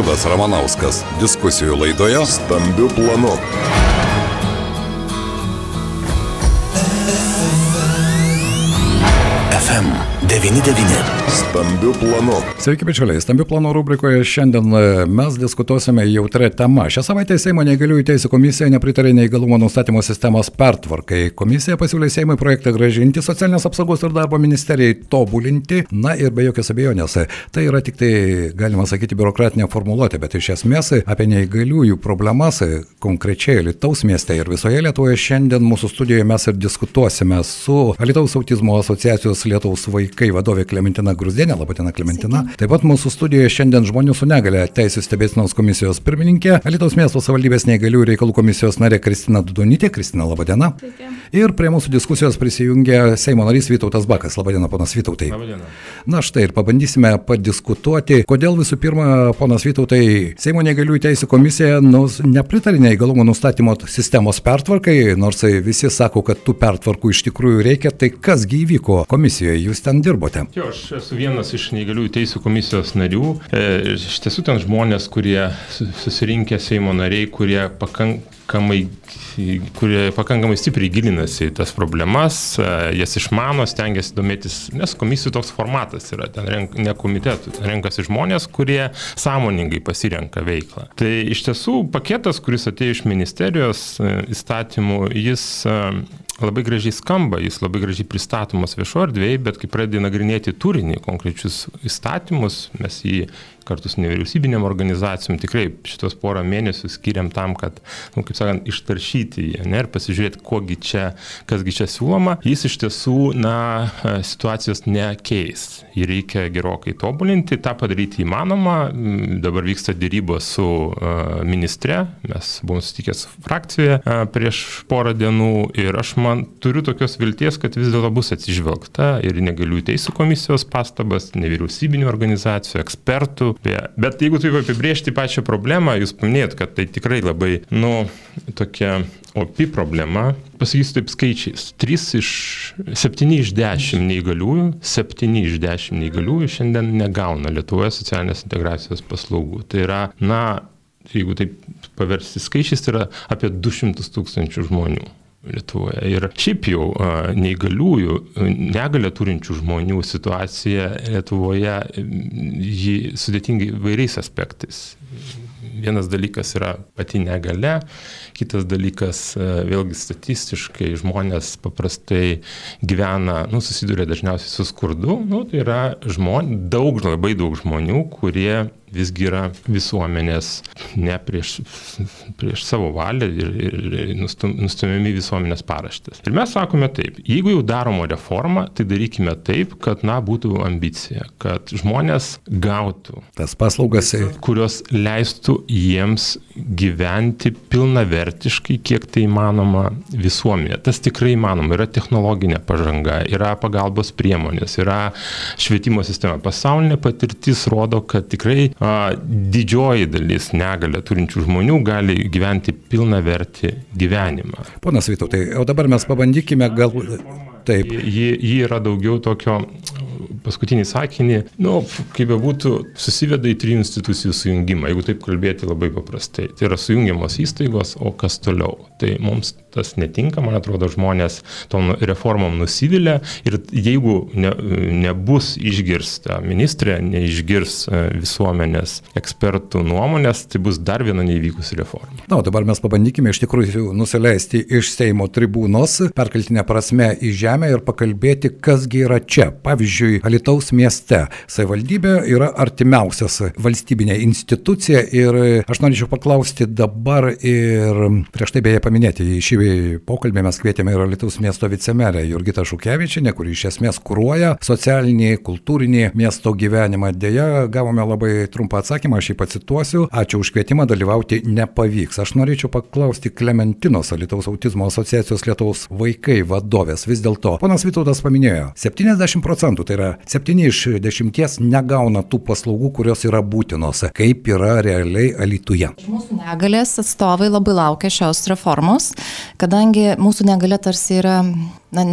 Liudas Ramanauskas. Diskusijų laidoje Stambių planų. 99. Stambių planų. Sveiki, bičiuliai. Stambių planų rubrikoje šiandien e, mes diskutuosime jautrę temą. Šią savaitę Seimo neįgaliųjų teisų komisija nepritarė neįgalumo nustatymo sistemos pertvarkai. Komisija pasiūlė Seimui projektą gražinti socialinės apsaugos ir darbo ministerijai tobulinti. Na ir be jokios abejonės, tai yra tik tai, galima sakyti, biurokratinė formuluotė, bet iš esmės apie neįgaliųjų problemas konkrečiai Lietuvos mieste ir visoje Lietuvoje šiandien mūsų studijoje mes ir diskutuosime su Lietuvos autizmo asociacijos Lietuvos vaikai vadovė Klementina Gruzdienė. Labadiena, Klementina. Sveiki. Taip pat mūsų studijoje šiandien žmonių su negale Teisės stebėsinos komisijos pirmininkė, Lietuvos miesto savivaldybės neįgalių reikalų komisijos narė Kristina Dudonytė. Kristina, labadiena. Sveiki. Ir prie mūsų diskusijos prisijungia Seimo narys Vytautas Bakas. Labadiena, ponas Vytautai. Labadiena. Na štai ir pabandysime padiskutuoti, kodėl visų pirma, ponas Vytautai, Seimo neįgaliųjų teisų komisija nus, nepritarė neįgalumo nustatymo sistemos pertvarkai, nors visi sako, kad tų pertvarkų iš tikrųjų reikia, tai kasgi įvyko komisijoje, jūs ten dirbote? Jo, aš esu vienas iš neįgaliųjų teisų komisijos narių. E, iš tiesų ten žmonės, kurie susirinkę Seimo nariai, kurie pakankamai kurie pakankamai stipriai gilinasi į tas problemas, e, jas išmano, stengiasi domėtis, nes komisijų toks formatas yra, ten renk, ne komitetų, ten renkasi žmonės, kurie sąmoningai pasirenka veiklą. Tai iš tiesų paketas, kuris atėjo iš ministerijos e, įstatymų, jis labai gražiai skamba, jis labai gražiai pristatomas viešo erdvėje, bet kai pradedi nagrinėti turinį, konkrečius įstatymus, mes jį kartu su nevyriausybinėm organizacijom tikrai šitos porą mėnesių skiriam tam, kad, nu, kaip sakant, ištaršyti jį ne, ir pasižiūrėti, kogi čia, kasgi čia siūloma. Jis iš tiesų, na, situacijos nekeis. Jį reikia gerokai tobulinti, tą padaryti įmanoma. Dabar vyksta dėrybos su uh, ministre, mes buvome sutikę su frakcijoje uh, prieš porą dienų ir aš man turiu tokios vilties, kad vis dėlto bus atsižvelgta ir negalių teisų komisijos pastabas, nevyriausybinių organizacijų, ekspertų Bet jeigu taip apibriežti pačią problemą, jūs paminėjot, kad tai tikrai labai, nu, tokia opi problema. Pasakysiu taip skaičiais. 3 iš 7 iš 10 neįgaliųjų, 7 iš 10 neįgaliųjų šiandien negauna Lietuvoje socialinės integracijos paslaugų. Tai yra, na, jeigu taip paversti skaičiais, tai yra apie 200 tūkstančių žmonių. Lietuvoje. Ir šiaip jau neįgaliųjų, negalę turinčių žmonių situacija Lietuvoje jį sudėtingi vairiais aspektais. Vienas dalykas yra pati negale, kitas dalykas vėlgi statistiškai žmonės paprastai gyvena, nu, susiduria dažniausiai su skurdu, nu, tai yra žmon, daug, labai daug žmonių, kurie visgi yra visuomenės ne prieš, prieš savo valią ir, ir, nustum, nustumiami visuomenės paraštės. Ir mes sakome taip, jeigu jau daromo reformą, tai darykime taip, kad, na, būtų ambicija, kad žmonės gautų tas paslaugas, kurios leistų jiems gyventi pilnavertiškai, kiek tai įmanoma visuomenėje. Tas tikrai įmanoma, yra technologinė pažanga, yra pagalbos priemonės, yra švietimo sistema. Pasaulinė patirtis rodo, kad tikrai didžioji dalis negalę turinčių žmonių gali gyventi pilna verti gyvenimą. Ponas Vytautai, o dabar mes pabandykime gal... Taip. Ji, ji yra daugiau tokio paskutinį sakinį, nu, kaip be būtų, susiveda į trijų institucijų sujungimą, jeigu taip kalbėti labai paprastai. Tai yra sujungiamos įstaigos, o kas toliau. Tai mums tas netinka, man atrodo, žmonės tom reformom nusivylę ir jeigu ne, nebus išgirsta ministrė, neišgirs e, visuomenės ekspertų nuomonės, tai bus dar viena neįvykusi reforma. Na, o dabar mes pabandykime iš tikrųjų nusileisti iš Seimo tribūnos, perkeltinę prasme į žemę ir pakalbėti, kasgi yra čia. Pavyzdžiui, Alitaus mieste savivaldybė yra artimiausias valstybinė institucija ir aš norėčiau paklausti dabar ir prieš tai beje paminėti į šį pokalbį mes kvietėme ir Lietuvos miesto vicemerę Jurgitą Šukevičinę, kuri iš esmės kūruoja socialinį, kultūrinį miesto gyvenimą. Deja, gavome labai trumpą atsakymą, aš jį pacituosiu. Ačiū už kvietimą dalyvauti nepavyks. Aš norėčiau paklausti Klementinos Lietuvos autizmo asociacijos Lietuvos vaikai vadovės. Vis dėlto, ponas Vytautas paminėjo, 70 procentų, tai yra 7 iš 10 negauna tų paslaugų, kurios yra būtinos. Kaip yra realiai Alituje? Mūsų negalės atstovai labai laukia šios reformos, kadangi mūsų negalė tarsi yra na,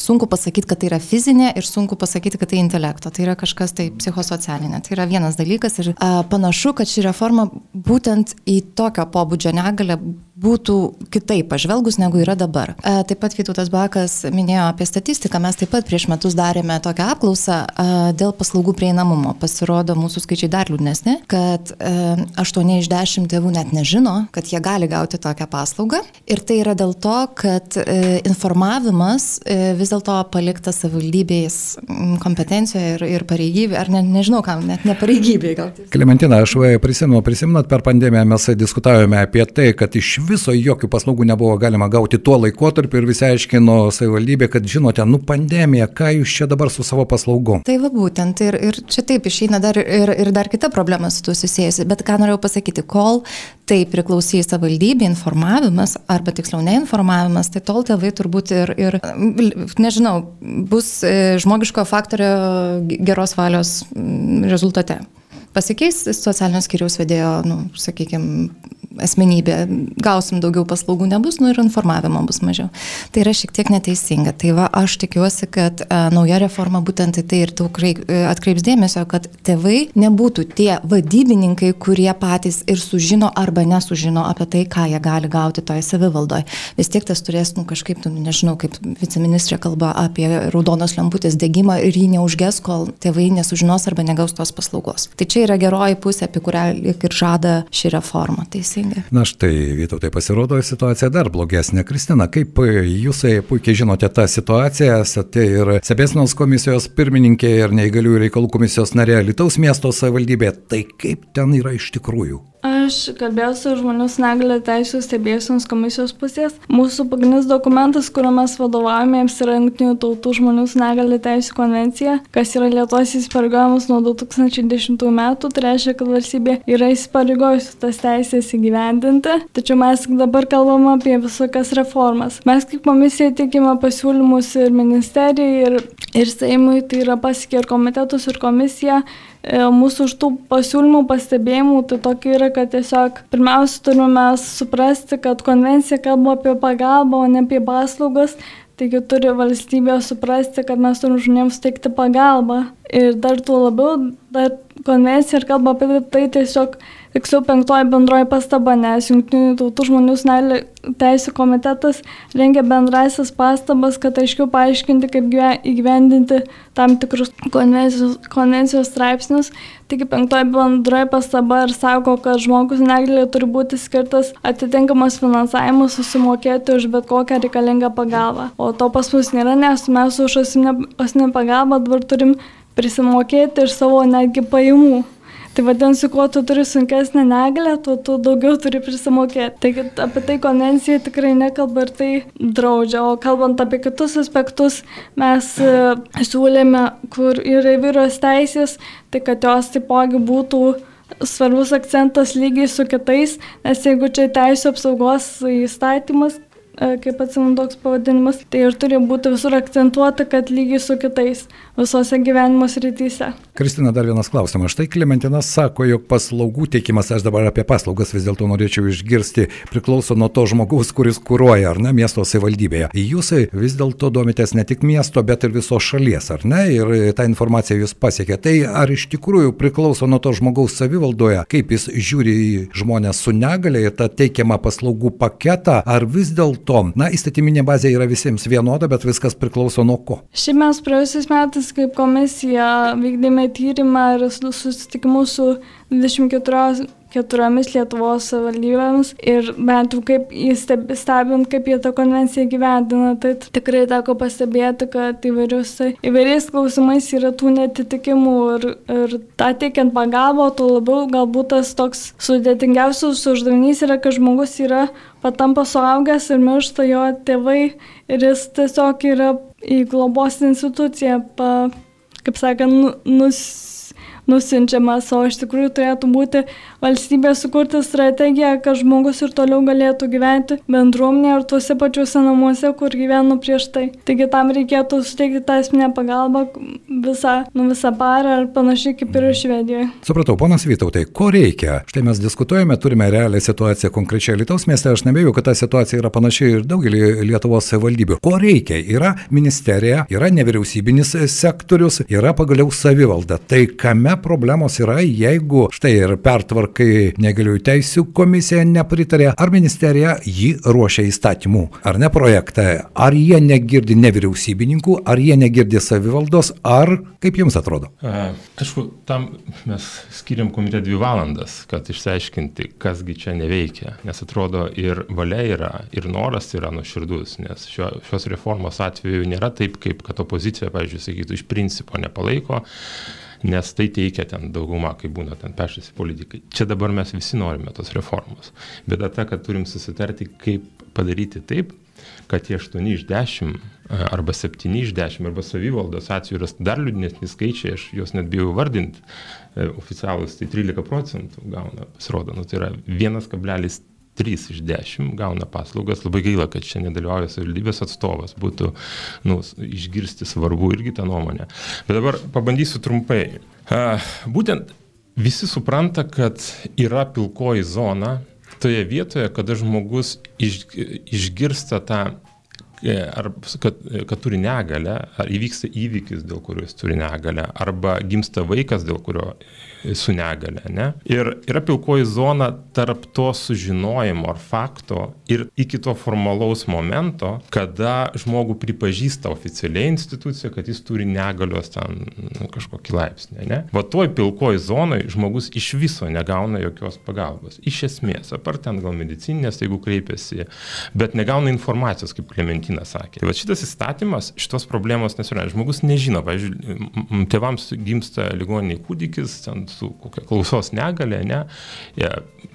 sunku pasakyti, kad tai yra fizinė ir sunku pasakyti, kad tai intelekto. Tai yra kažkas tai psichosocialinė. Tai yra vienas dalykas ir a, panašu, kad ši reforma būtent į tokio pobūdžio negalę būtų kitaip pažvelgus, negu yra dabar. A, taip pat Vytautas Bakas minėjo apie statistiką. Mes taip pat prieš metus darėme tokią apklausą a, dėl paslaugų prieinamumo. Pasirodo, mūsų skaičiai dar liūdnesni, kad a, 8 iš 10 tėvų net nežino, kad jie gali gauti tokią paslaugą. Ir tai yra dėl to, kad e, informavimas e, vis dėlto paliktas savivaldybės kompetencijoje ir, ir pareigybė, ar ne, nežinau kam, net ne pareigybė gal. Klementina, aš prisimenu, prisimenat, per pandemiją mes diskutavome apie tai, kad iš viso jokių paslaugų nebuvo galima gauti tuo laikotarpiu ir visi aiškino savivaldybė, kad žinote, nu pandemija, ką jūs čia dabar su savo paslaugom. Tai va būtent ir, ir čia taip išeina dar ir, ir dar kita problema su tuo susijusi, bet ką norėjau pasakyti, kol tai priklausys savivaldybė, informavimas, arba tiksliau neinformavimas, tai tol tėvai turbūt ir, ir nežinau, bus e, žmogiško faktorio geros valios rezultate. Pasikeis socialinio skiriaus vedėjo, nu, sakykime, asmenybė, gausim daugiau paslaugų nebus, nu ir informavimo bus mažiau. Tai yra šiek tiek neteisinga. Tai va, aš tikiuosi, kad a, nauja reforma būtent į tai ir daug atkreips dėmesio, kad tėvai nebūtų tie vadybininkai, kurie patys ir sužino arba nesužino apie tai, ką jie gali gauti toje savivaldoje. Vis tiek tas turės, nu kažkaip, nu, nežinau, kaip viceministrė kalba apie raudonos lemputės degimą ir jį neužges, kol tėvai nesužinos arba negaus tos paslaugos. Tai čia yra geroji pusė, apie kurią ir žada ši reforma. Teisingai teisingai. Na štai, Vytautai, pasirodo situacija dar blogesnė. Kristina, kaip jūs puikiai žinote tą situaciją, esate ir Sebesnos komisijos pirmininkė ir neįgaliųjų reikalų komisijos narė Lietuvos miesto savivaldybė. Tai kaip ten yra iš tikrųjų? Aš kalbėjau su žmonių su negale teisų stebėsinos komisijos pusės. Mūsų pagrindinis dokumentas, kuriuo mes vadovavomės, yra Junktinių tautų žmonių su negale teisų konvencija, kas yra Lietuvos įsipareigojimas nuo 2010 metų. Tai reiškia, kad valstybė yra įsipareigojusi tas teisės įgyvendinti. Tačiau mes dabar kalbam apie visokias reformas. Mes kaip komisija tikime pasiūlymus ir ministerijai, ir, ir Seimui, tai yra pasiekė ir komitetus, ir komisija. E, mūsų už tų pasiūlymų, pastebėjimų, tai tokia yra, kad tiesiog pirmiausia turime suprasti, kad konvencija kalba apie pagalbą, o ne apie paslaugas. Taigi turi valstybė suprasti, kad mes turim žmonėms teikti pagalbą. Ir dar tuo labiau, dar konvencija ir kalba apie tai tiesiog tiksliau penktoji bendroji pastaba, nes Junktinių tautų žmonių teisų komitetas rengia bendrasis pastabas, kad aiškiau paaiškinti, kaip įgyvendinti tam tikrus konvencijos, konvencijos straipsnius. Taigi penktoji bendroji pastaba ir sako, kad žmogus negalė turi būti skirtas atitinkamas finansavimas susimokėti už bet kokią reikalingą pagalbą. O to pas mus nėra, nes mes už asmeninę pagalbą dabar turim prisimokėti iš savo netgi pajamų. Tai vadinasi, kuo tu turi sunkesnę negalę, tuo tu daugiau turi prisimokėti. Taigi apie tai konvencija tikrai nekalba ir tai draudžia. O kalbant apie kitus aspektus, mes e, siūlėme, kur yra įvairios teisės, tai kad jos taipogi būtų svarbus akcentas lygiai su kitais, nes jeigu čia teisų apsaugos įstatymas, kaip atsimenu toks pavadinimas, tai ir turi būti visur akcentuota, kad lygiai su kitais visose gyvenimo srityse. Kristina, dar vienas klausimas. Štai Klementina sako, jog paslaugų teikimas, aš dabar apie paslaugas vis dėlto norėčiau išgirsti, priklauso nuo to žmogaus, kuris kūruoja, ar ne, miesto savivaldybėje. Jūs vis dėlto domitės ne tik miesto, bet ir visos šalies, ar ne, ir tą informaciją jūs pasiekė. Tai ar iš tikrųjų priklauso nuo to žmogaus savivaldoje, kaip jis žiūri į žmonės su negale, į tą teikiamą paslaugų paketą, ar vis dėlto, na, įstatyminė bazė yra visiems vienoda, bet viskas priklauso nuo ko? Šiaip mes praėjusiais metais kaip komisija vykdėme tyrimą ir susitikimus su 24 keturiomis Lietuvos savivaldybėmis ir bent jau kaip stebint, kaip jie tą konvenciją gyvendina, tai tikrai teko pastebėti, kad įvairius, įvairiais klausimais yra tų netitikimų ir, ir tą teikiant pagalbą, tuo labiau galbūt tas toks sudėtingiausias uždavinys yra, kad žmogus yra patampa suaugęs ir miršta jo tėvai ir jis tiesiog yra į globos instituciją, pa, kaip sakant, nu, nus nusinčiamas, o iš tikrųjų turėtų būti valstybė sukurti strategiją, kad žmogus ir toliau galėtų gyventi bendruomenėje ir tuose pačiuose namuose, kur gyveno prieš tai. Taigi tam reikėtų suteikti tą esminę pagalbą visą, nu, visą parą ar panašiai kaip ir Švedijoje. Supratau, ponas Vytautai, ko reikia? Štai mes diskutuojame, turime realią situaciją konkrečiai Lietuvos mieste, aš nebėjau, kad ta situacija yra panašiai ir daugelį Lietuvos valdybių. Ko reikia? Yra ministerija, yra nevyriausybinis sektorius, yra pagaliau savivalda. Tai kame problemos yra, jeigu štai ir pertvarkai negaliųjų teisų komisija nepritarė, ar ministerija jį ruošia įstatymų, ar ne projektą, ar jie negirdi nevyriausybininkų, ar jie negirdi savivaldos, ar kaip jums atrodo? A, aišku, tam mes skiriam komitete dvi valandas, kad išsiaiškinti, kasgi čia neveikia, nes atrodo ir valia yra, ir noras yra nuoširdus, nes šio, šios reformos atveju nėra taip, kaip kad opozicija, pavyzdžiui, sakytų, iš principo nepalaiko nes tai teikia ten dauguma, kai būna ten pešasi politikai. Čia dabar mes visi norime tos reformos. Bet ta, kad turim susitarti, kaip padaryti taip, kad tie 8 iš 10 arba 7 iš 10 arba savivaldos atveju yra dar liūdnesni skaičiai, aš juos net bijau vardinti, e, oficialus tai 13 procentų gauna, pasirodo, nu, tai yra 1,3 3 iš 10 gauna paslaugas. Labai gaila, kad čia nedalyvauja savivaldybės atstovas. Būtų nu, išgirsti svarbu irgi tą nuomonę. Bet dabar pabandysiu trumpai. Būtent visi supranta, kad yra pilkoji zona toje vietoje, kada žmogus iš, išgirsta tą e, ar kad, kad turi negalę, ar įvyksta įvykis, dėl kurio jis turi negalę, arba gimsta vaikas, dėl kurio su negale. Ne? Ir yra pilkoji zona tarp to sužinojimo ar fakto ir iki to formalaus momento, kada žmogų pripažįsta oficialiai institucija, kad jis turi negalios ten nu, kažkokį laipsnį. Ne? Va toj pilkoji zonai žmogus iš viso negauna jokios pagalbos. Iš esmės, apart ten gal medicinės, jeigu kreipiasi, bet negauna informacijos, kaip Klementina sakė. Tai va šitas įstatymas šitos problemos nesprendžia. Žmogus nežino, pavyzdžiui, tėvams gimsta ligoniniai kūdikis, ten su kokia klausos negale, ne,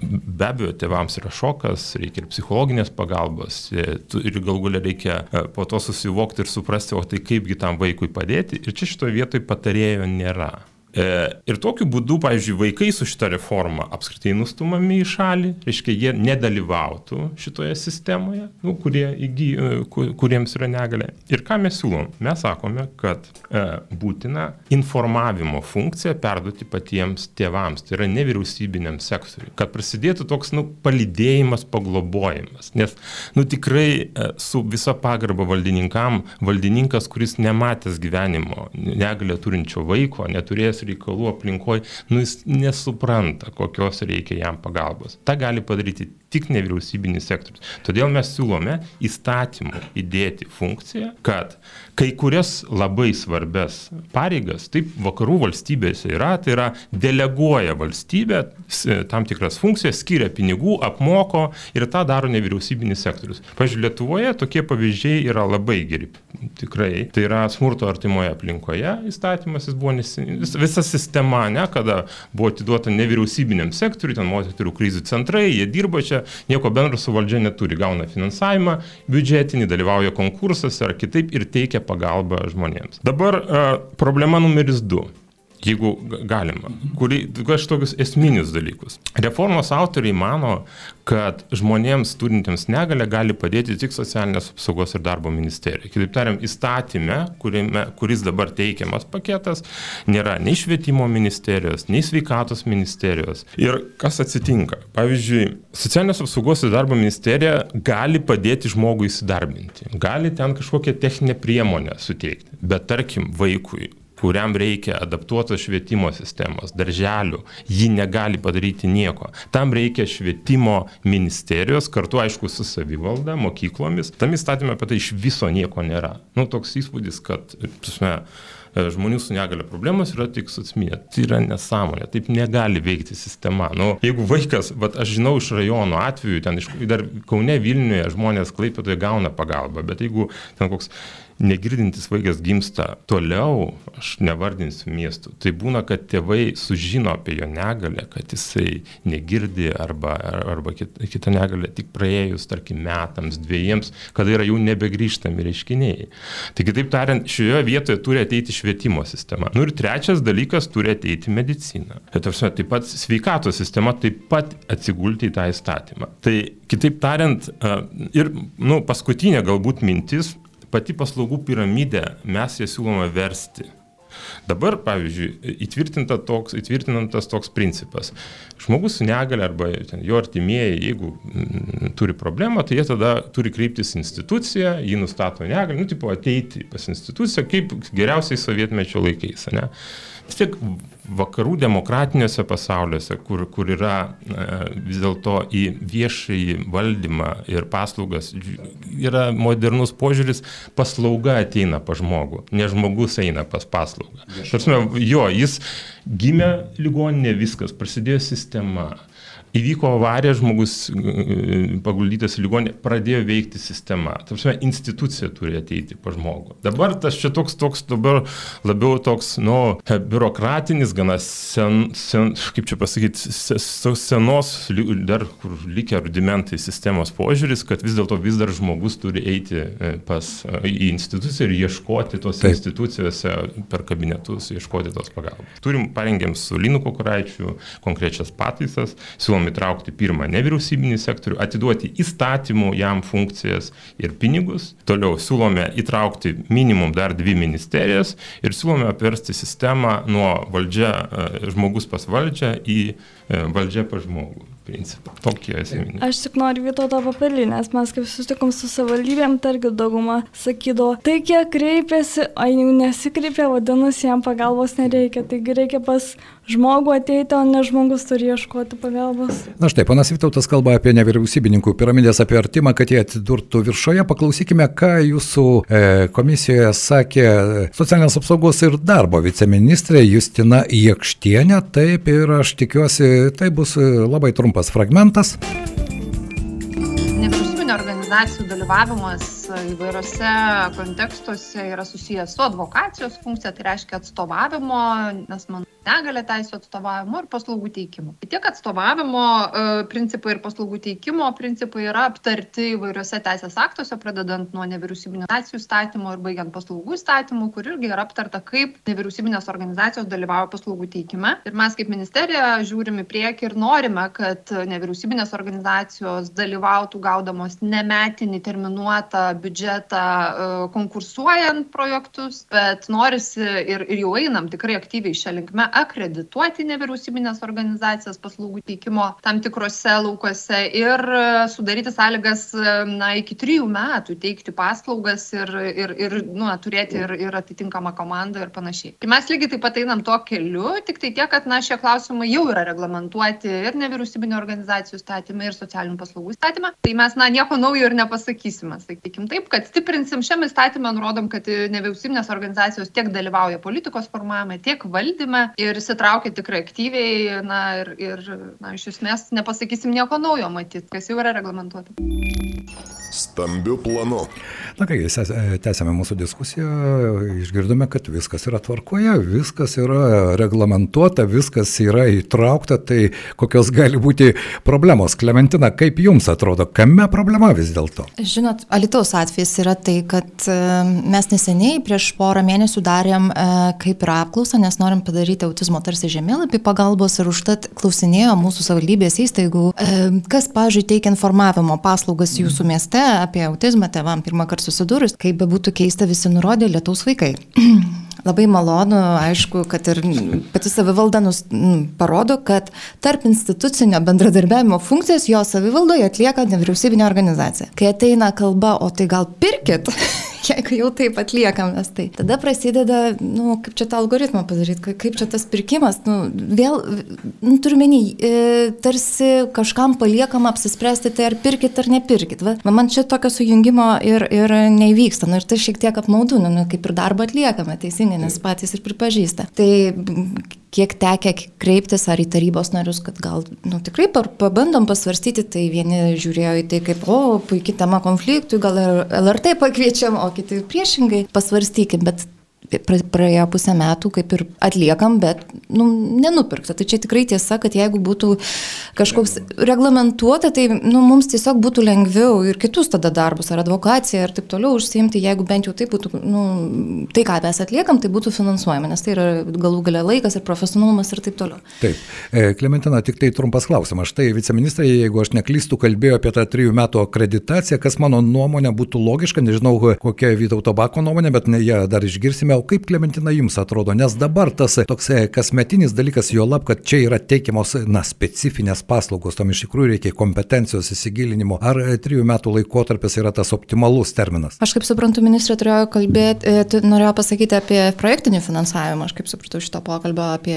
be abejo, tėvams yra šokas, reikia ir psichologinės pagalbos, ir gal galia reikia e, po to susivokti ir suprasti, o tai kaipgi tam vaikui padėti. Ir čia šitoje vietoje patarėjo nėra. E, ir tokiu būdu, pavyzdžiui, vaikai su šita reforma apskritai nustumami į šalį, reiškia, jie nedalyvautų šitoje sistemoje, nu, kurie įgy, e, kuriems yra negalė. Ir ką mes siūlom? Mes sakome, kad e, būtina informavimo funkciją perduoti patiems tėvams, tai yra nevyriausybiniam sektoriui, kad prasidėtų toks, nu, palidėjimas, paglobojimas. Nes, nu, tikrai su visa pagarba valdininkam, valdininkas, kuris nematęs gyvenimo negalę turinčio vaiko, neturėjęs reikalų aplinkoje, nu jis nesupranta, kokios reikia jam pagalbos. Ta gali padaryti tik nevyriausybinis sektorius. Todėl mes siūlome įstatymų įdėti funkciją, kad kai kurias labai svarbes pareigas, taip vakarų valstybėse yra, tai yra deleguoja valstybė tam tikras funkcijas, skiria pinigų, apmoko ir tą daro nevyriausybinis sektorius. Pavyzdžiui, Lietuvoje tokie pavyzdžiai yra labai geri. Tikrai. Tai yra smurto artimoje aplinkoje įstatymas, jis buvo nesin... visa sistema, ne, kada buvo atiduota nevyriausybiniam sektoriui, ten moterų krizių centrai, jie dirba čia, nieko bendro su valdžia neturi, gauna finansavimą biudžetinį, dalyvauja konkursuose ar kitaip ir teikia pagalbą žmonėms. Dabar problema numeris du jeigu galima, kuri, aš tokius esminius dalykus. Reformos autoriai mano, kad žmonėms turintiems negalę gali padėti tik socialinės apsaugos ir darbo ministerija. Kitaip tariant, įstatymė, kurime, kuris dabar teikiamas paketas, nėra nei švietimo ministerijos, nei sveikatos ministerijos. Ir kas atsitinka? Pavyzdžiui, socialinės apsaugos ir darbo ministerija gali padėti žmogui įsidarbinti, gali ten kažkokią techninę priemonę suteikti, bet tarkim vaikui kuriam reikia adaptuotos švietimo sistemos, darželių, ji negali padaryti nieko. Tam reikia švietimo ministerijos, kartu aišku su savivalda, mokyklomis. Tam įstatymė apie tai iš viso nieko nėra. Nu, toks įspūdis, kad, tusme, žmonių su negale problemos yra tik sutsminė. Tai yra nesąmonė, taip negali veikti sistema. Nu, jeigu vaikas, bet aš žinau iš rajono atveju, ten iš, dar Kaune Vilniuje žmonės klaipėtoje gauna pagalbą, bet jeigu ten koks negirdintis vaikas gimsta toliau, aš nevardinsiu miestų, tai būna, kad tėvai sužino apie jo negalę, kad jisai negirdi arba, arba kitą negalę tik praėjus, tarkim, metams, dviejiems, kada yra jau nebegrįžtami reiškiniai. Tai kitaip tariant, šioje vietoje turi ateiti švietimo sistema. Nu ir trečias dalykas turi ateiti medicina. Tai taip pat sveikatos sistema taip pat atsigulti į tą įstatymą. Tai kitaip tariant, ir nu, paskutinė galbūt mintis, pati paslaugų piramidė, mes ją siūlome versti. Dabar, pavyzdžiui, įtvirtinta toks, įtvirtinantas toks principas. Žmogus su negale arba jo artimieji, jeigu m, turi problemą, tai jie tada turi kreiptis į instituciją, jį nustato negalę, nu, tipo ateiti pas instituciją, kaip geriausiai sovietmečio laikais. Ne? Vis tiek vakarų demokratiniuose pasauliuose, kur, kur yra e, vis dėlto į viešąjį valdymą ir paslaugas, yra modernus požiūris, paslauga ateina pa žmogų, ne žmogus eina pas paslaugą. Tarsi, jo, jis gimė ligoninė, viskas, prasidėjo sistema įvyko avarija, žmogus e, paguldytas į ligonę, pradėjo veikti sistema. Tarsi institucija turi ateiti pa žmogų. Dabar tas čia toks, toks dabar labiau toks, nu, biurokratinis, gana sen, sen kaip čia pasakyti, senos, dar kur likę rudimentai sistemos požiūris, kad vis dėlto vis dar žmogus turi eiti e, pas, e, į instituciją ir ieškoti tos Taip. institucijose per kabinetus, ieškoti tos pagalbos. Turim, parengėm su Linu Kukuraičiu konkrečias pataisas, siūlom siūlom įtraukti pirmą nevyriausybinį sektorių, atiduoti įstatymų jam funkcijas ir pinigus. Toliau siūlome įtraukti minimum dar dvi ministerijas ir siūlome apversti sistemą nuo valdžia, e, žmogus pas valdžią į e, valdžią pas žmogų principą. Tokie esminiai. Aš tik noriu Vytauto papildyti, nes mes kaip susitikom su savivaldybėm, targi dauguma sakydavo, tai kiek kreipėsi, o jau nesikreipė, vadinasi, jam pagalbos nereikia. Taigi reikia pas žmogų ateiti, o ne žmogus turi ieškoti pagalbos. Na štai, panas Vytautas kalba apie nevyriausybininkų piramidės apie artimą, kad jie atsidurtų viršoje. Paklausykime, ką jūsų e, komisijoje sakė socialinės apsaugos ir darbo viceministrė Justina Jekštienė. Taip ir aš tikiuosi, tai bus labai trumpas fragmentas. Organizacijų dalyvavimas įvairiose kontekstuose yra susijęs su advokacijos funkcija, tai reiškia atstovavimo, nes man negalė teisų atstovavimo ir paslaugų teikimo. Tai tiek atstovavimo e, principai ir paslaugų teikimo principai yra aptarti įvairiuose teisės aktuose, pradedant nuo nevyriausybinio organizacijų statymo ir baigiant paslaugų statymu, kur irgi yra aptarta, kaip nevyriausybinės organizacijos dalyvauja paslaugų teikime. Ir mes kaip ministerija žiūrim į priekį ir norime, kad nevyriausybinės organizacijos dalyvautų gaudamos nemetinį terminuotą biudžetą e, konkursuojant projektus, bet norisi ir, ir jau einam tikrai aktyviai šią linkmę akredituoti nevyriausybinės organizacijas paslaugų teikimo tam tikrose laukose ir e, sudaryti sąlygas e, na, iki trijų metų teikti paslaugas ir, ir, ir nu, turėti ir, ir atitinkamą komandą ir panašiai. Tai mes lygiai taip pat einam tuo keliu, tik tai tiek, kad na, šie klausimai jau yra reglamentuoti ir nevyriausybinio organizacijų statymai, ir socialinių paslaugų statymą. Tai mes na, nieko naujo ir nepasakysime, sakykim sakykim taip, kad stiprinsim šiam įstatymą, nurodom, kad nevyriausybinės organizacijos tiek dalyvauja politikos formavime, tiek valdyme ir įsitraukia tikrai aktyviai, na ir, ir na, iš esmės nepasakysim nieko naujo matyti, kas jau yra reglamentuota. Stambiu planu. Na kai, tęsėme mūsų diskusiją, išgirdome, kad viskas yra tvarkoje, viskas yra reglamentuota, viskas yra įtraukta, tai kokios gali būti problemos. Klementina, kaip jums atrodo, kame problema vis dėlto? Žinot, Alitaus atvejis yra tai, kad mes neseniai prieš porą mėnesių darėm e, kaip ir apklausą, nes norim padaryti autizmo tarsi žemėlapį pagalbos ir užtat klausinėjo mūsų savivaldybės įstaigų, e, kas, pažiūrėjau, teikia informavimo paslaugas jūsų mieste apie autizmą tevam pirmą kartą susidūrus, kaip bebūtų keista, visi nurodė lietaus vaikai. Labai malonu, aišku, kad ir pati savivalda nus, m, parodo, kad tarp institucinio bendradarbiavimo funkcijas jo savivaldoje atlieka nevyriausybinė organizacija. Kai ateina kalba, o tai gal pirkit, jeigu jau taip atliekam mes tai. Tada prasideda, nu, kaip čia tą algoritmą padaryti, kaip čia tas pirkimas, nu, vėl, nu, turime nei, e, tarsi kažkam paliekam apsispręsti, tai ar pirkit ar nepirkit. Va, man čia tokio sujungimo ir, ir neįvyksta, nu, ir tai šiek tiek apmaudu, nu, kaip ir darbą atliekame, teisingai, nes patys ir pripažįsta. Tai kiek tekia kreiptis ar į tarybos narius, kad gal nu, tikrai pabandom pasvarstyti, tai vieni žiūrėjo į tai kaip, o, puikiai tema konfliktui, gal ir LRT pakviečiam, o kiti priešingai pasvarstykim, bet praėjo pusę metų kaip ir atliekam, bet nu, nenupirkta. Tai čia tikrai tiesa, kad jeigu būtų kažkoks reglamentuota, tai nu, mums tiesiog būtų lengviau ir kitus tada darbus, ar advokaciją ir taip toliau užsiimti, jeigu bent jau tai būtų, nu, tai ką mes atliekam, tai būtų finansuojama, nes tai yra galų galia laikas ir profesionalumas ir taip toliau. Taip. E, Klementina, tik tai trumpas klausimas. Štai viceministrai, jeigu aš neklystu, kalbėjo apie tą trijų metų akreditaciją, kas mano nuomonė būtų logiška, nežinau kokia Vytauto Bako nuomonė, bet ne ją dar išgirsime o kaip Klementina jums atrodo, nes dabar tas toks e, kasmetinis dalykas, jo lab, kad čia yra teikiamos, na, specifinės paslaugos, tam iš tikrųjų reikia kompetencijos įsigilinimo, ar e, trijų metų laikotarpis yra tas optimalus terminas? Aš kaip suprantu, ministrė turėjo kalbėti, e, norėjo pasakyti apie projektinį finansavimą, aš kaip supratau šito pokalbio apie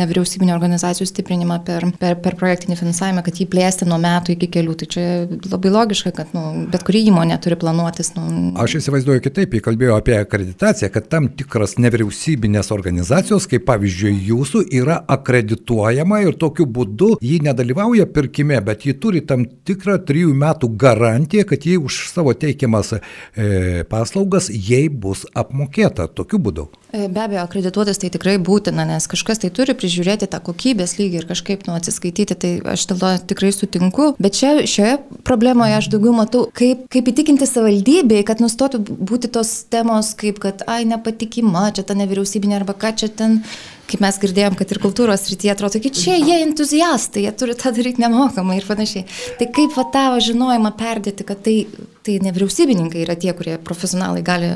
nevyriausybinio organizacijų stiprinimą per, per, per projektinį finansavimą, kad jį plėsti nuo metų iki kelių. Tai čia labai logiška, kad nu, bet kuri įmonė turi planuotis. Nu... Aš įsivaizduoju kitaip, jį kalbėjo apie akreditaciją situacija, kad tam tikras nevyriausybinės organizacijos, kaip pavyzdžiui jūsų, yra akredituojama ir tokiu būdu ji nedalyvauja pirkime, bet ji turi tam tikrą trijų metų garantiją, kad ji už savo teikiamas e, paslaugas jai bus apmokėta tokiu būdu. E, be abejo, akredituotis tai tikrai būtina, nes kažkas tai turi prižiūrėti tą kokybės lygį ir kažkaip nu atsiskaityti, tai aš dėl to tikrai sutinku. Bet čia, šioje problemoje aš daugiau matau, kaip, kaip įtikinti savivaldybei, kad nustotų būti tos temos, kaip kad, ai, nepatikima, čia ta nevyriausybinė arba ką čia ten kaip mes girdėjom, kad ir kultūros rytyje atrodo, kad čia jie entuziastai, jie turi tą daryti nemokamai ir panašiai. Tai kaip va tą žinojimą perdėti, kad tai tai nevyriausybininkai yra tie, kurie profesionalai gali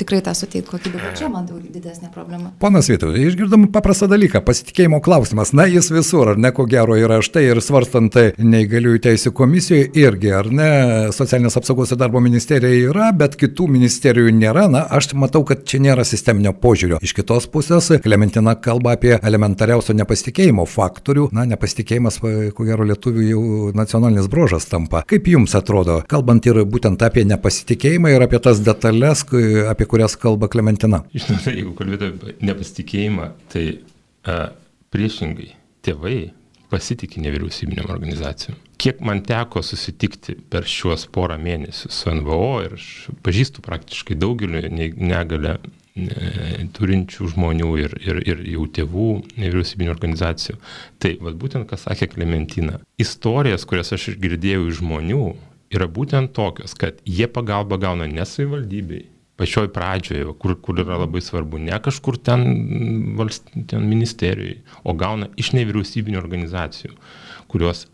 tikrai tą suteikti kokybę, bet čia man daug didesnė problema. Ponas Vytautai, išgirdom paprastą dalyką, pasitikėjimo klausimas, na jis visur, ar ne ko gero yra štai ir svarstant tai neįgaliųjų teisų komisijoje irgi, ar ne, socialinės apsaugos ir darbo ministerija yra, bet kitų ministerijų nėra, na aš matau, kad čia nėra sisteminio požiūrio. Iš kitos pusės, Klementina kalba apie elementariausio nepasitikėjimo faktorių, na nepasitikėjimas, ko gero lietuvių jau nacionalinis brožas tampa. Kaip jums atrodo, kalbant ir būtent būtent apie nepasitikėjimą ir apie tas detalės, apie kurias kalba Klementina. Žinote, jeigu kalbėtume apie nepasitikėjimą, tai a, priešingai, tėvai pasitikė nevyriausybinėm organizacijom. Kiek man teko susitikti per šiuos porą mėnesių su NVO ir aš pažįstu praktiškai daugeliu negalę turinčių žmonių ir, ir, ir jau tėvų nevyriausybinio organizacijų. Tai, vad būtent, ką sakė Klementina, istorijas, kurias aš girdėjau iš žmonių, yra būtent tokios, kad jie pagalbą gauna ne savivaldybei, pačioj pradžioje, kur, kur yra labai svarbu, ne kažkur ten, valst, ten ministerijai, o gauna iš nevyriausybinio organizacijų, kurios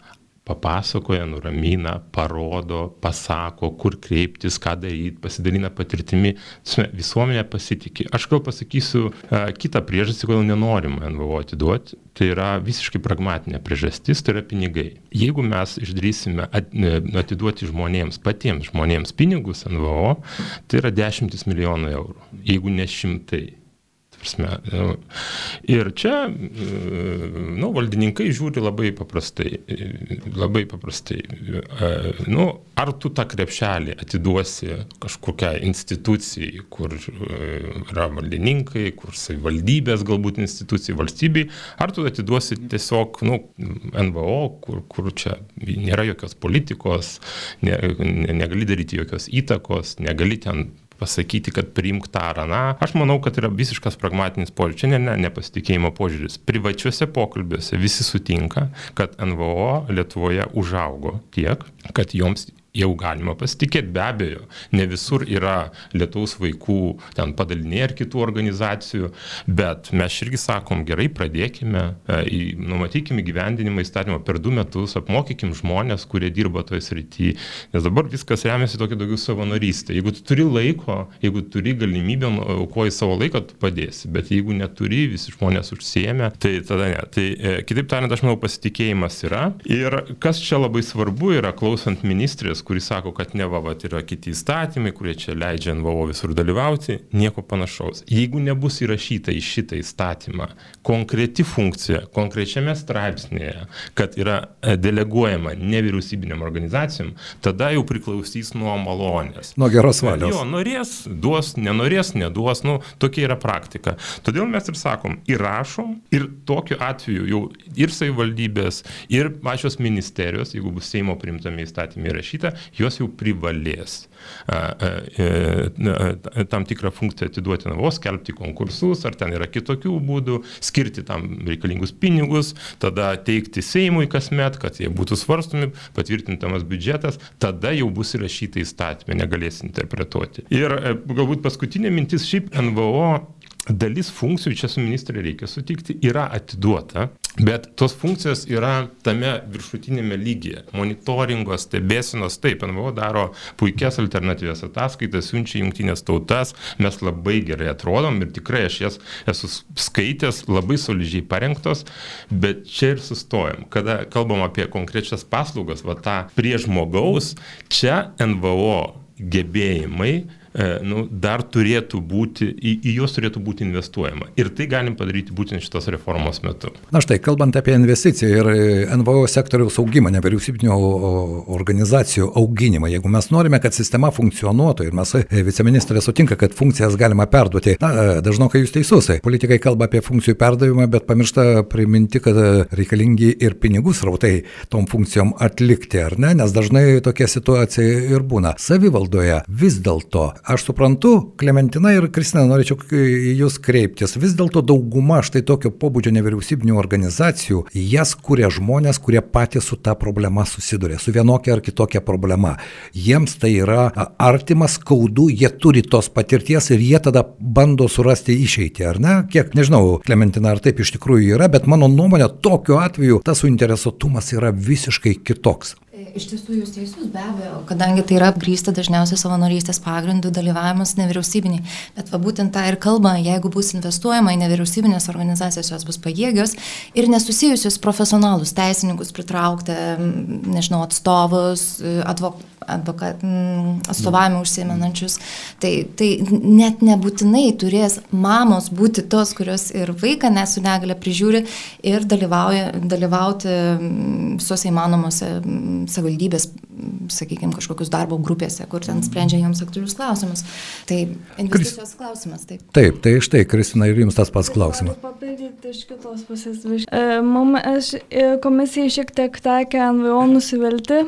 papasakoja, nuramina, parodo, pasako, kur kreiptis, ką daryti, pasidalina patirtimi. Visuomenė pasitikė. Aš gal pasakysiu a, kitą priežastį, kodėl nenorim NVO atiduoti. Tai yra visiškai pragmatinė priežastis, tai yra pinigai. Jeigu mes išdrysime atiduoti žmonėms, patiems žmonėms pinigus NVO, tai yra dešimtis milijonų eurų, jeigu ne šimtai prasme. Ir čia, nu, valdininkai žiūri labai paprastai, labai paprastai. Nu, ar tu tą krepšelį atiduosi kažkokiai institucijai, kur yra valdininkai, kur savivaldybės galbūt institucijai, valstybei, ar tu atiduosi tiesiog, nu, NVO, kur, kur čia nėra jokios politikos, ne, negali daryti jokios įtakos, negali ten pasakyti, kad priimk tą ar aną. Aš manau, kad yra visiškas pragmatinis požiūris. Čia ne, ne, nepasitikėjimo požiūris. Privačiuose pokalbiuose visi sutinka, kad NVO Lietuvoje užaugo tiek, kad joms jau galima pasitikėti, be abejo, ne visur yra Lietuvos vaikų ten padaliniai ar kitų organizacijų, bet mes irgi sakom, gerai, pradėkime, e, numatykime gyvendinimą įstatymą per du metus, apmokykim žmonės, kurie dirba toje srityje, nes dabar viskas remiasi tokia daugiau savanorystė. Jeigu tu turi laiko, jeigu turi galimybę, aukoji savo laiką, tu padėsi, bet jeigu neturi, visi žmonės užsiemė, tai tada ne. Tai e, kitaip tariant, aš manau, pasitikėjimas yra. Ir kas čia labai svarbu yra, klausant ministrės, kuris sako, kad ne va, va, yra kiti įstatymai, kurie čia leidžia NVO visur dalyvauti, nieko panašaus. Jeigu nebus įrašyta į šitą įstatymą konkreti funkcija, konkrečiame straipsnėje, kad yra e, deleguojama nevyriausybinėm organizacijom, tada jau priklausys nuo malonės. Nuo geros valios. Jo, norės, duos, nenorės, neduos, nu, tokia yra praktika. Todėl mes ir sakom, įrašom ir tokiu atveju jau ir savivaldybės, ir pačios ministerijos, jeigu bus Seimo primtame įstatymė įrašyta, jos jau privalės a, tam tikrą funkciją atiduoti navos, skelbti konkursus, ar ten yra kitokių būdų, skirti tam reikalingus pinigus, tada teikti Seimui kasmet, kad jie būtų svarstomi, patvirtintamas biudžetas, tada jau bus įrašyta įstatymė, negalės interpretuoti. Ir e, galbūt paskutinė mintis, šiaip NVO dalis funkcijų, čia su ministrė reikia sutikti, yra atiduota, bet tos funkcijos yra tame viršutinėme lygyje. Monitoringo, stebėsinos, taip, NVO daro puikias alternatyvės ataskaitas, siunčia jungtinės tautas, mes labai gerai atrodom ir tikrai aš jas esu skaitęs, labai solidžiai parengtos, bet čia ir sustojom. Kada kalbam apie konkrečias paslaugas, va tą prie žmogaus, čia NVO gebėjimai nu, dar turėtų būti, į, į juos turėtų būti investuojama. Ir tai galim padaryti būtent šitos reformos metu. Na štai, kalbant apie investiciją ir e, NVO sektoriaus augimą, nevyriausybinio organizacijų auginimą, jeigu mes norime, kad sistema funkcionuotų ir mes e, viceministrė sutinka, kad funkcijas galima perduoti, na, dažnokai jūs teisus, politikai kalba apie funkcijų perdavimą, bet pamiršta priminti, kad reikalingi ir pinigų srautai tom funkcijom atlikti, ar ne, nes dažnai tokia situacija ir būna. Savivaldoje vis dėlto Aš suprantu, Klementina ir Kristina, norėčiau į Jūs kreiptis. Vis dėlto dauguma štai tokio pobūdžio nevyriausybinių organizacijų, jas kuria žmonės, kurie patys su ta problema susiduria, su vienokia ar kitokia problema. Jiems tai yra artimas, skaudu, jie turi tos patirties ir jie tada bando surasti išeitį, ar ne? Kiek, nežinau, Klementina, ar taip iš tikrųjų yra, bet mano nuomonė, tokiu atveju tas suinteresuotumas yra visiškai kitoks. Iš tiesų jūs teisus, be abejo, kadangi tai yra apgrįsta dažniausiai savanorystės pagrindų dalyvavimas nevyriausybiniai. Bet va būtent tą ir kalba, jeigu bus investuojama į nevyriausybinės organizacijas, jos bus pajėgios ir nesusijusius profesionalus teisininkus pritraukti, nežinau, atstovus, advok, advokat, atstovavimą užsiemenančius. Tai, tai net nebūtinai turės mamos būti tos, kurios ir vaiką nesu negalę prižiūri ir dalyvauti visose įmanomose savivaldybės, sakykime, kažkokius darbo grupėse, kur ten sprendžia joms aktualius klausimus. Tai investicijos Kris... klausimas, taip. Taip, tai štai, Kristina, ir jums tas pats klausimas. Papildyti iš kitos pusės. E, Mums e, komisijai šiek tiek tekė NVO nusivilti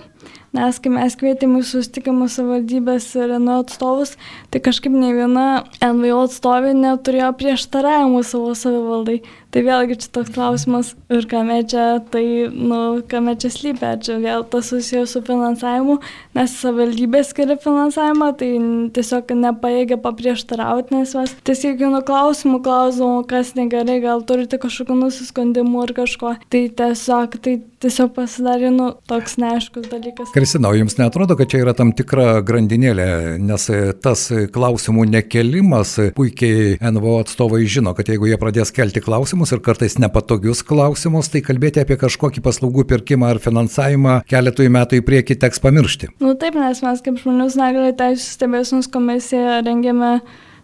nes kai mes kvietėm į susitikimus savivaldybės ir NVO atstovus, tai kažkaip ne viena NVO atstovė neturėjo prieštaravimų savo savivaldai. Tai vėlgi čia toks klausimas ir kame čia, tai, nu, kame čia slypia, čia vėl tas susijęs su finansavimu, nes savivaldybė skiria finansavimą, tai tiesiog nepaėgė paprieštarauti, nes mes tiesiog nuo klausimų klausimų, kas negerai, gal turite kažkokių nusiskundimų ar kažko. Tai tiesiog, tai tiesiog pasidarė, nu, toks neaiškus dalykas. Kristina, jums netrodo, kad čia yra tam tikra grandinėlė, nes tas klausimų nekelimas, puikiai NVO atstovai žino, kad jeigu jie pradės kelti klausimus ir kartais nepatogius klausimus, tai kalbėti apie kažkokį paslaugų pirkimą ar finansavimą keletui metų į priekį teks pamiršti. Na nu, taip, nes mes kaip žmonių negalė teisų stebėsimus komisija rengėme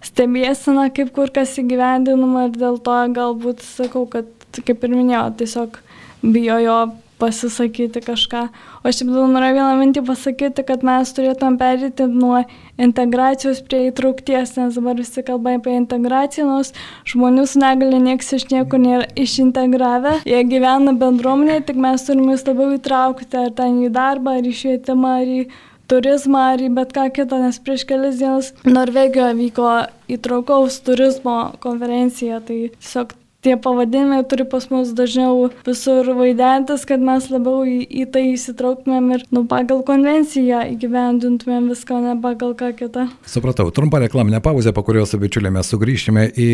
stebėseną, kaip kur kas įgyvendinama ir dėl to galbūt sakau, kad kaip ir minėjau, tiesiog bijojo pasisakyti kažką. O aš taip norėjau vieną mintį pasakyti, kad mes turėtumėm perėti nuo integracijos prie įtraukties, nes dabar visi kalba apie integraciją, nors žmonių su negali nieks iš niekur nėra išintegravę. Jie gyvena bendruomenėje, tik mes turime vis labiau įtraukti ar ten į darbą, ar į švietimą, ar į turizmą, ar į bet ką kitą, nes prieš kelias dienas Norvegijoje vyko įtraukaus turizmo konferencija, tai tiesiog tie pavadinimai turi pas mus dažniau visur vaidentis, kad mes labiau į, į tai įsitrauktumėm ir nu, pagal konvenciją įgyvendintumėm viską, ne pagal ką kitą. Supratau, trumpa reklaminė pauzė, po kurios bičiuliai mes sugrįšime į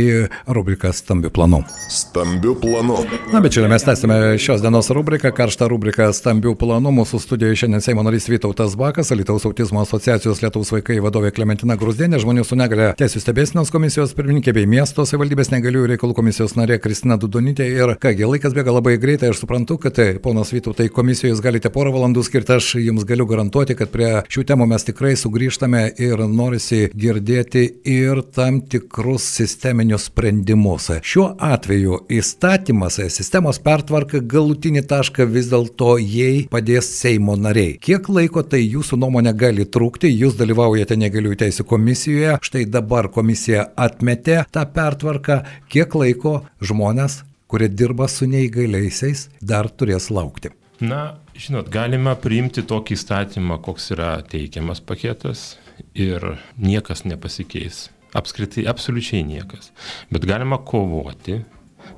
rubriką Stambių planų. Stambių planų. Na, bičiuliai, mes tęsime šios dienos rubriką, karštą rubriką Stambių planų. Mūsų studijoje šiandien Seimo narys Vytautas Bakas, Alitaus autizmo asociacijos Lietuvos vaikai vadovė Klementina Grusdienė, žmonių su negale teisų stebėsinos komisijos pirmininkė bei miesto savivaldybės negaliųjų reikalų komisijos narė Kristina Dudonytė. Ir kągi, laikas bėga labai greitai, aš suprantu, kad tai, ponas Vytautai, komisijoje jūs galite porą valandų skirti, aš jums galiu garantuoti, kad prie šių temų mes tikrai sugrįžtame ir norisi girdėti ir tam tikrus sisteminius sprendimus. Šiuo atveju įstatymas, sistemos pertvarka galutinį tašką vis dėlto jai padės Seimo nariai. Kiek laiko tai jūsų nuomonė gali trukti, jūs dalyvaujate negaliųjų teisų komisijoje, štai dabar komisija atmetė tą pertvarką, kiek laiko žmonės, kurie dirba su neįgaliaisiais, dar turės laukti. Na, žinot, galima priimti tokį įstatymą, koks yra teikiamas paketas ir niekas nepasikeis. Apskritai, absoliučiai niekas. Bet galima kovoti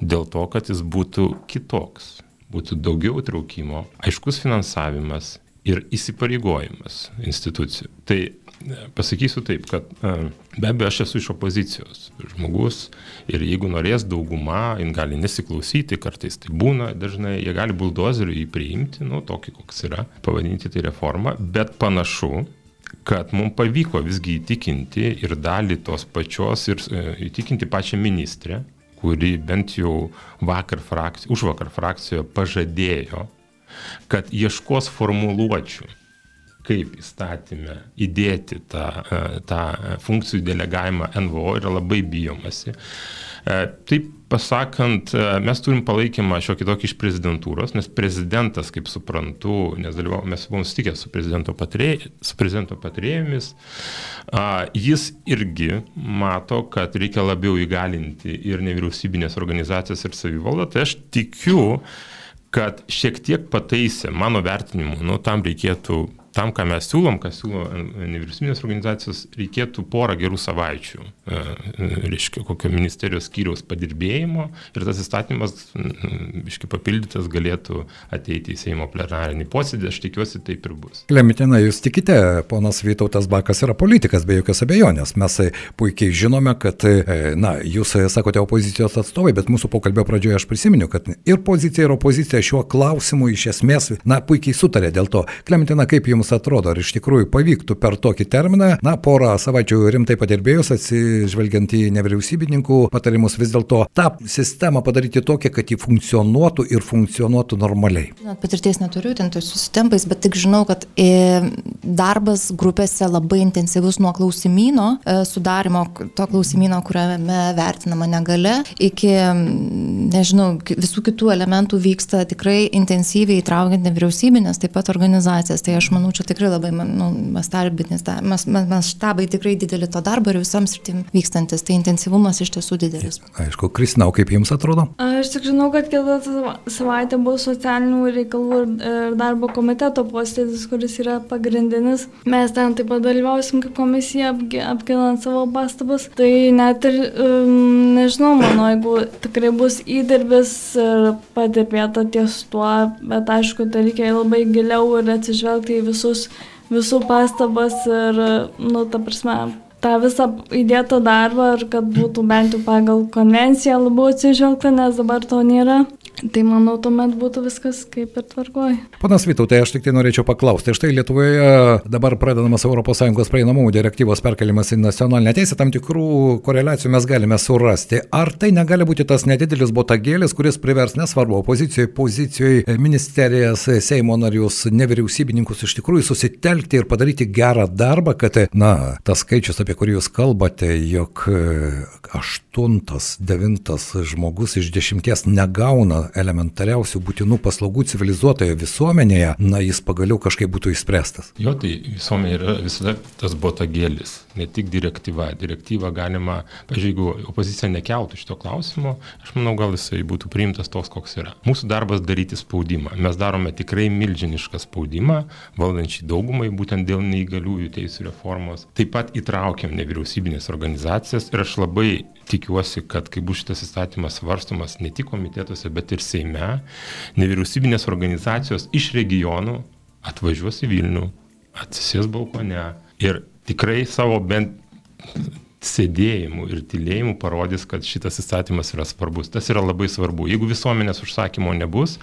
dėl to, kad jis būtų kitoks, būtų daugiau traukimo, aiškus finansavimas ir įsipareigojimas institucijų. Tai pasakysiu taip, kad be abejo aš esu iš opozicijos žmogus ir jeigu norės dauguma, jin gali nesiklausyti, kartais tai būna, dažnai jie gali buldozeriu jį priimti, nu tokį koks yra, pavadinti tai reformą, bet panašu, kad mums pavyko visgi įtikinti ir dalį tos pačios ir e, įtikinti pačią ministrę, kuri bent jau vakar frakcijoje, už vakar frakcijoje pažadėjo, kad ieškos formuluočių kaip įstatymę įdėti tą, e, tą funkcijų delegavimą NVO yra labai bijomasi. E, taip pasakant, e, mes turim palaikymą šiokį tokį iš prezidentūros, nes prezidentas, kaip suprantu, nes dalyvau, mes buvom sutikę su prezidento, patrė, su prezidento patrėjomis, jis irgi mato, kad reikia labiau įgalinti ir nevyriausybinės organizacijas ir savivaldą. Tai aš tikiu, kad šiek tiek pataisė, mano vertinimu, nu, tam reikėtų tam, ką mes siūlom, ką siūlo nevyriausybinės organizacijos, reikėtų porą gerų savaičių, e, e, reiškia, kokio ministerijos skyriaus padirbėjimo ir tas įstatymas, iški papildytas, galėtų ateiti į Seimo plenarinį posėdį, aš tikiuosi taip ir bus. Klemitina, jūs tikite, ponas Vytautas Bakas yra politikas, be jokios abejonės. Mes e, puikiai žinome, kad, na, jūs sakote opozicijos atstovai, bet mūsų pokalbio pradžioje aš prisiminiau, kad ir pozicija, ir opozicija šiuo klausimu iš esmės, na, puikiai sutarė dėl to. Klemitina, kaip jums jums atrodo, ar iš tikrųjų pavyktų per tokį terminą, na, porą savaičių rimtai padirbėjus, atsižvelgiant į nevyriausybininkų patarimus, vis dėlto tą sistemą padaryti tokią, kad ji funkcionuotų ir funkcionuotų normaliai? Žinot, patirties neturiu ten tais susitempais, bet tik žinau, kad e, darbas grupėse labai intensyvus nuo klausimino e, sudarimo, to klausimino, kuriame vertinama negale, iki, nežinau, visų kitų elementų vyksta tikrai intensyviai įtraukiant nevyriausybinės, taip pat organizacijas. Tai aš manau, čia tikrai labai nu, mastarbinis, mas, maštabai tikrai dideli to darbo ir visoms rytim vykstantis, tai intensyvumas iš tiesų didelis. Aišku, Kristina, kaip jums atrodo? Aš tik žinau, kad kitą savaitę bus socialinių reikalų ir darbo komiteto posėdis, kuris yra pagrindinis. Mes ten taip pat dalyvausim kaip komisija apginant savo pastabas. Tai net ir, um, nežinau, mano, jeigu tikrai bus įdirbis ir padirbėta ties tuo, bet aišku, tai reikia labai giliau ir atsižvelgti į visus visus, visų pastabas ir, nu, ta prasme, tą visą įdėtą darbą ir kad būtų bent jau pagal konvenciją labiau atsižvelgta, nes dabar to nėra. Tai manau, tuomet būtų viskas kaip ir tvarkoji. Panas Vytautai, aš tik tai norėčiau paklausti. Štai Lietuvoje dabar pradedamas ES prieinamumų direktyvos perkelimas į nacionalinę teisę, tam tikrų koreliacijų mes galime surasti. Ar tai negali būti tas nedidelis botagėlis, kuris privers nesvarbu opozicijoje, pozicijoje, ministerijas, Seimo narius, nevyriausybininkus iš tikrųjų susitelkti ir padaryti gerą darbą, kad, na, tas skaičius, apie kurį jūs kalbate, jog aštuntas, devintas žmogus iš dešimties negauna elementariausių būtinų paslaugų civilizuotoje visuomenėje, na, jis pagaliau kažkaip būtų išspręstas. Jo, tai visuomenė yra visada tas botagėlis, ne tik direktyva. Direktyva galima, pažiūrėjau, jeigu opozicija nekeltų šito klausimo, aš manau, gal jisai būtų priimtas toks, koks yra. Mūsų darbas daryti spaudimą. Mes darome tikrai milžinišką spaudimą valdančiai daugumai, būtent dėl neįgaliųjų teisų reformos. Taip pat įtraukiam nevyriausybinės organizacijas ir aš labai tikiuosi, kad kai bus šitas įstatymas svarstomas ne tik komitetuose, bet ir Seime, nevyriausybinės organizacijos iš regionų atvažiuos į Vilnių, atsisės balkone ir tikrai savo bent sėdėjimu ir tylėjimu parodys, kad šitas įstatymas yra svarbus. Tas yra labai svarbu. Jeigu visuomenės užsakymo nebus,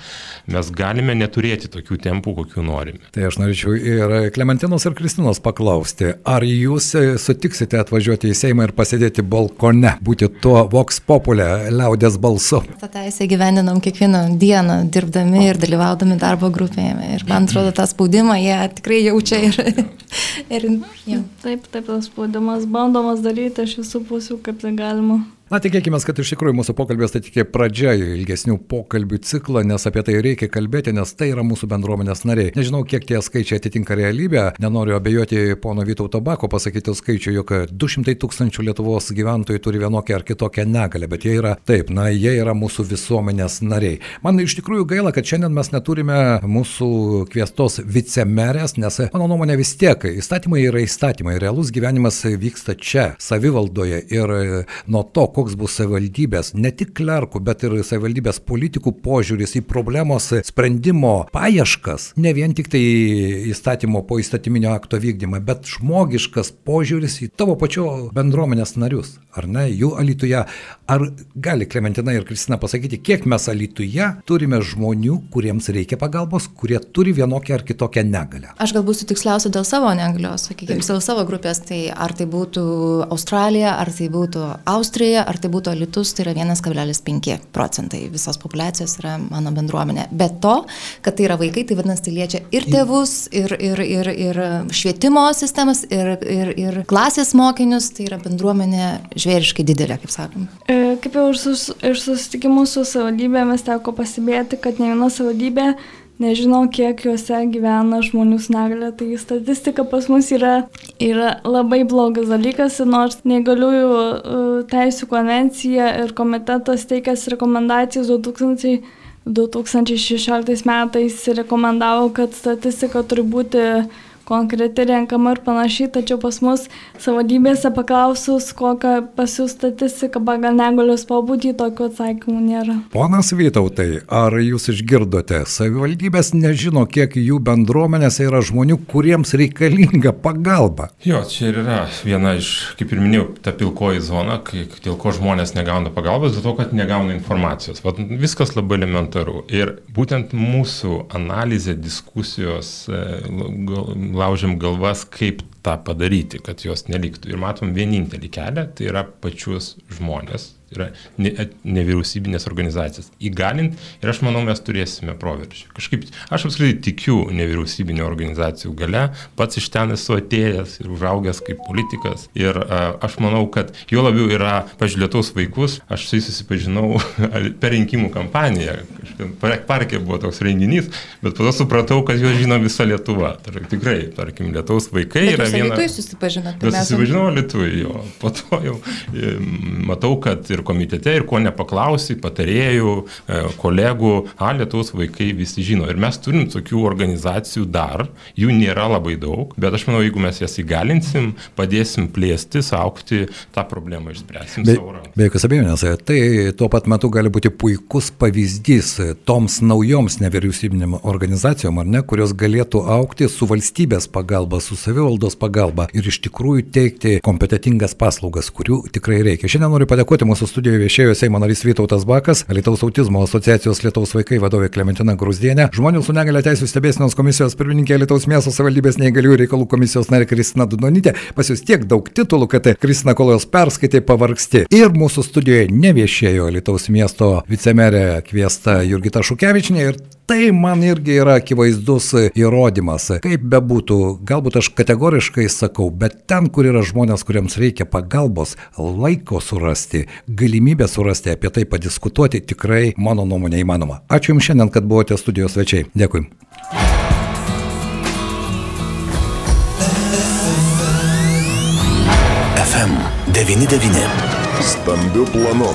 mes galime neturėti tokių tempų, kokių norime. Tai aš norėčiau ir Klementinos ir Kristinos paklausti, ar jūs sutiksite atvažiuoti į Seimą ir pasėdėti balkone, būti tuo Vox Populė liaudės balsu? Ta teisė gyveninam kiekvieną dieną, dirbdami ir dalyvaudami darbo grupėje. Ir man atrodo, tą spaudimą jie tikrai jaučia ir, ir jau. Taip, taip, tas spaudimas bandomas daryti iš visų pusių, kaip tai galima. Na, tikėkime, kad iš tikrųjų mūsų pokalbės tai tik pradžia ilgesnių pokalbių ciklą, nes apie tai reikia kalbėti, nes tai yra mūsų bendruomenės nariai. Nežinau, kiek tie skaičiai atitinka realybę, nenoriu abejoti pono Vytauto Bako pasakyti skaičių, jog 200 tūkstančių Lietuvos gyventojų turi vienokią ar kitokią negalę, bet jie yra taip, na, jie yra mūsų visuomenės nariai. Man iš tikrųjų gaila, kad šiandien mes neturime mūsų kviestos vicemerės, nes mano nuomonė vis tiek įstatymai yra įstatymai, realus gyvenimas vyksta čia, savivaldoje ir nuo to, koks bus savivaldybės, ne tik klerkų, bet ir savivaldybės politikų požiūris į problemos sprendimo paieškas, ne vien tik tai įstatymo po įstatyminio akto vykdymą, bet žmogiškas požiūris į tavo pačio bendruomenės narius, ar ne, jų alituje. Ar gali Klementina ir Kristina pasakyti, kiek mes alituje turime žmonių, kuriems reikia pagalbos, kurie turi vienokią ar kitokią negalę? Aš galbūt būsiu tiksliausia dėl savo negalios, sakykime, dėl savo grupės, tai ar tai būtų Australija, ar tai būtų Austrija, ar tai būtų Alitus, tai yra 1,5 procentai visos populacijos yra mano bendruomenė. Bet to, kad tai yra vaikai, tai vadinasi, tai liečia ir tėvus, ir, ir, ir, ir švietimo sistemas, ir, ir, ir klasės mokinius, tai yra bendruomenė žvėriškai didelė, kaip sakom. E, kaip jau iš sus, susitikimų su savivaldybėmis teko pasibėti, kad ne viena savivaldybė nežinau, kiek juose gyvena žmonių su negale, tai statistika pas mus yra, yra labai blogas dalykas, nors neįgaliųjų e, teisų konvencija ir komitetas teikęs rekomendacijas 2000. 2016 metais rekomendavo, kad statistika turi būti konkreti renkama ir panašiai, tačiau pas mus savadybėse paklausus, kokią pas jūs statistiką pagal negalios pabūdį, tokių atsakymų nėra. Ponas Vytautai, ar jūs išgirdote, savivaldybės nežino, kiek jų bendruomenėse yra žmonių, kuriems reikalinga pagalba? Jo, čia ir yra viena iš, kaip ir minėjau, ta pilkoji zona, kai, dėl ko žmonės negauna pagalbos, dėl to, kad negauna informacijos. Vat, viskas labai elementaru. Ir būtent mūsų analizė, diskusijos, e, laužiam galvas, kaip tą padaryti, kad jos neliktų. Ir matom vienintelį kelią, tai yra pačius žmonės, yra ne, nevyriausybinės organizacijas. Įgalint ir aš manau, mes turėsime proveržį. Kažkaip aš apskritai tikiu nevyriausybinio organizacijų gale, pats iš ten esu atėjęs ir užaugęs kaip politikas. Ir a, aš manau, kad jo labiau yra, pažiūrėtos vaikus, aš su jais susipažinau per rinkimų kampaniją. Parke buvo toks renginys, bet po to supratau, kad juos žino visa Lietuva. Tar, tikrai, tarkim, Lietuvos vaikai bet yra viena. Lietuvai susipažinote. Bet susipažinau Lietuvai, jo. Po to jau e, matau, kad ir ir komitete, ir ko nepaklausai, patarėjų, e, kolegų, a, Lietuvos vaikai visi žino. Ir mes turim tokių organizacijų dar, jų nėra labai daug, bet aš manau, jeigu mes jas įgalinsim, padėsim plėstis, aukti, tą problemą išspręsim be. Be jokios abejonės, tai tuo pat metu gali būti puikus pavyzdys toms naujoms nevyriausybinėm organizacijom, ar ne, kurios galėtų aukti su valstybės pagalba, su savivaldos pagalba ir iš tikrųjų teikti kompetitingas paslaugas, kurių tikrai reikia. Šiandien noriu padėkoti mūsų studijoje viešėjo Seimo narys Vytautas Bakas, Lietuvos autizmo asociacijos Lietuvos vaikai vadovė Klementina Grusdienė, žmonių su negale teisų stebėsinos komisijos pirmininkė Lietuvos miesto savivaldybės neįgalių reikalų komisijos narė Kristina Dudonytė. Pas jūs tiek daug titulų, kad Kristina Kolojos perskaitė pavargsti. Ir mūsų studijoje neviešėjo Lietuvos miesto vicemerė kviesta Jurgita Šukevičinė ir tai man irgi yra akivaizdus įrodymas. Kaip bebūtų, galbūt aš kategoriškai sakau, bet ten, kur yra žmonės, kuriems reikia pagalbos, laiko surasti, galimybę surasti, apie tai padiskutuoti tikrai, mano nuomonė, įmanoma. Ačiū Jums šiandien, kad buvote studijos svečiai. Dėkui. FM 99. Stambių planų.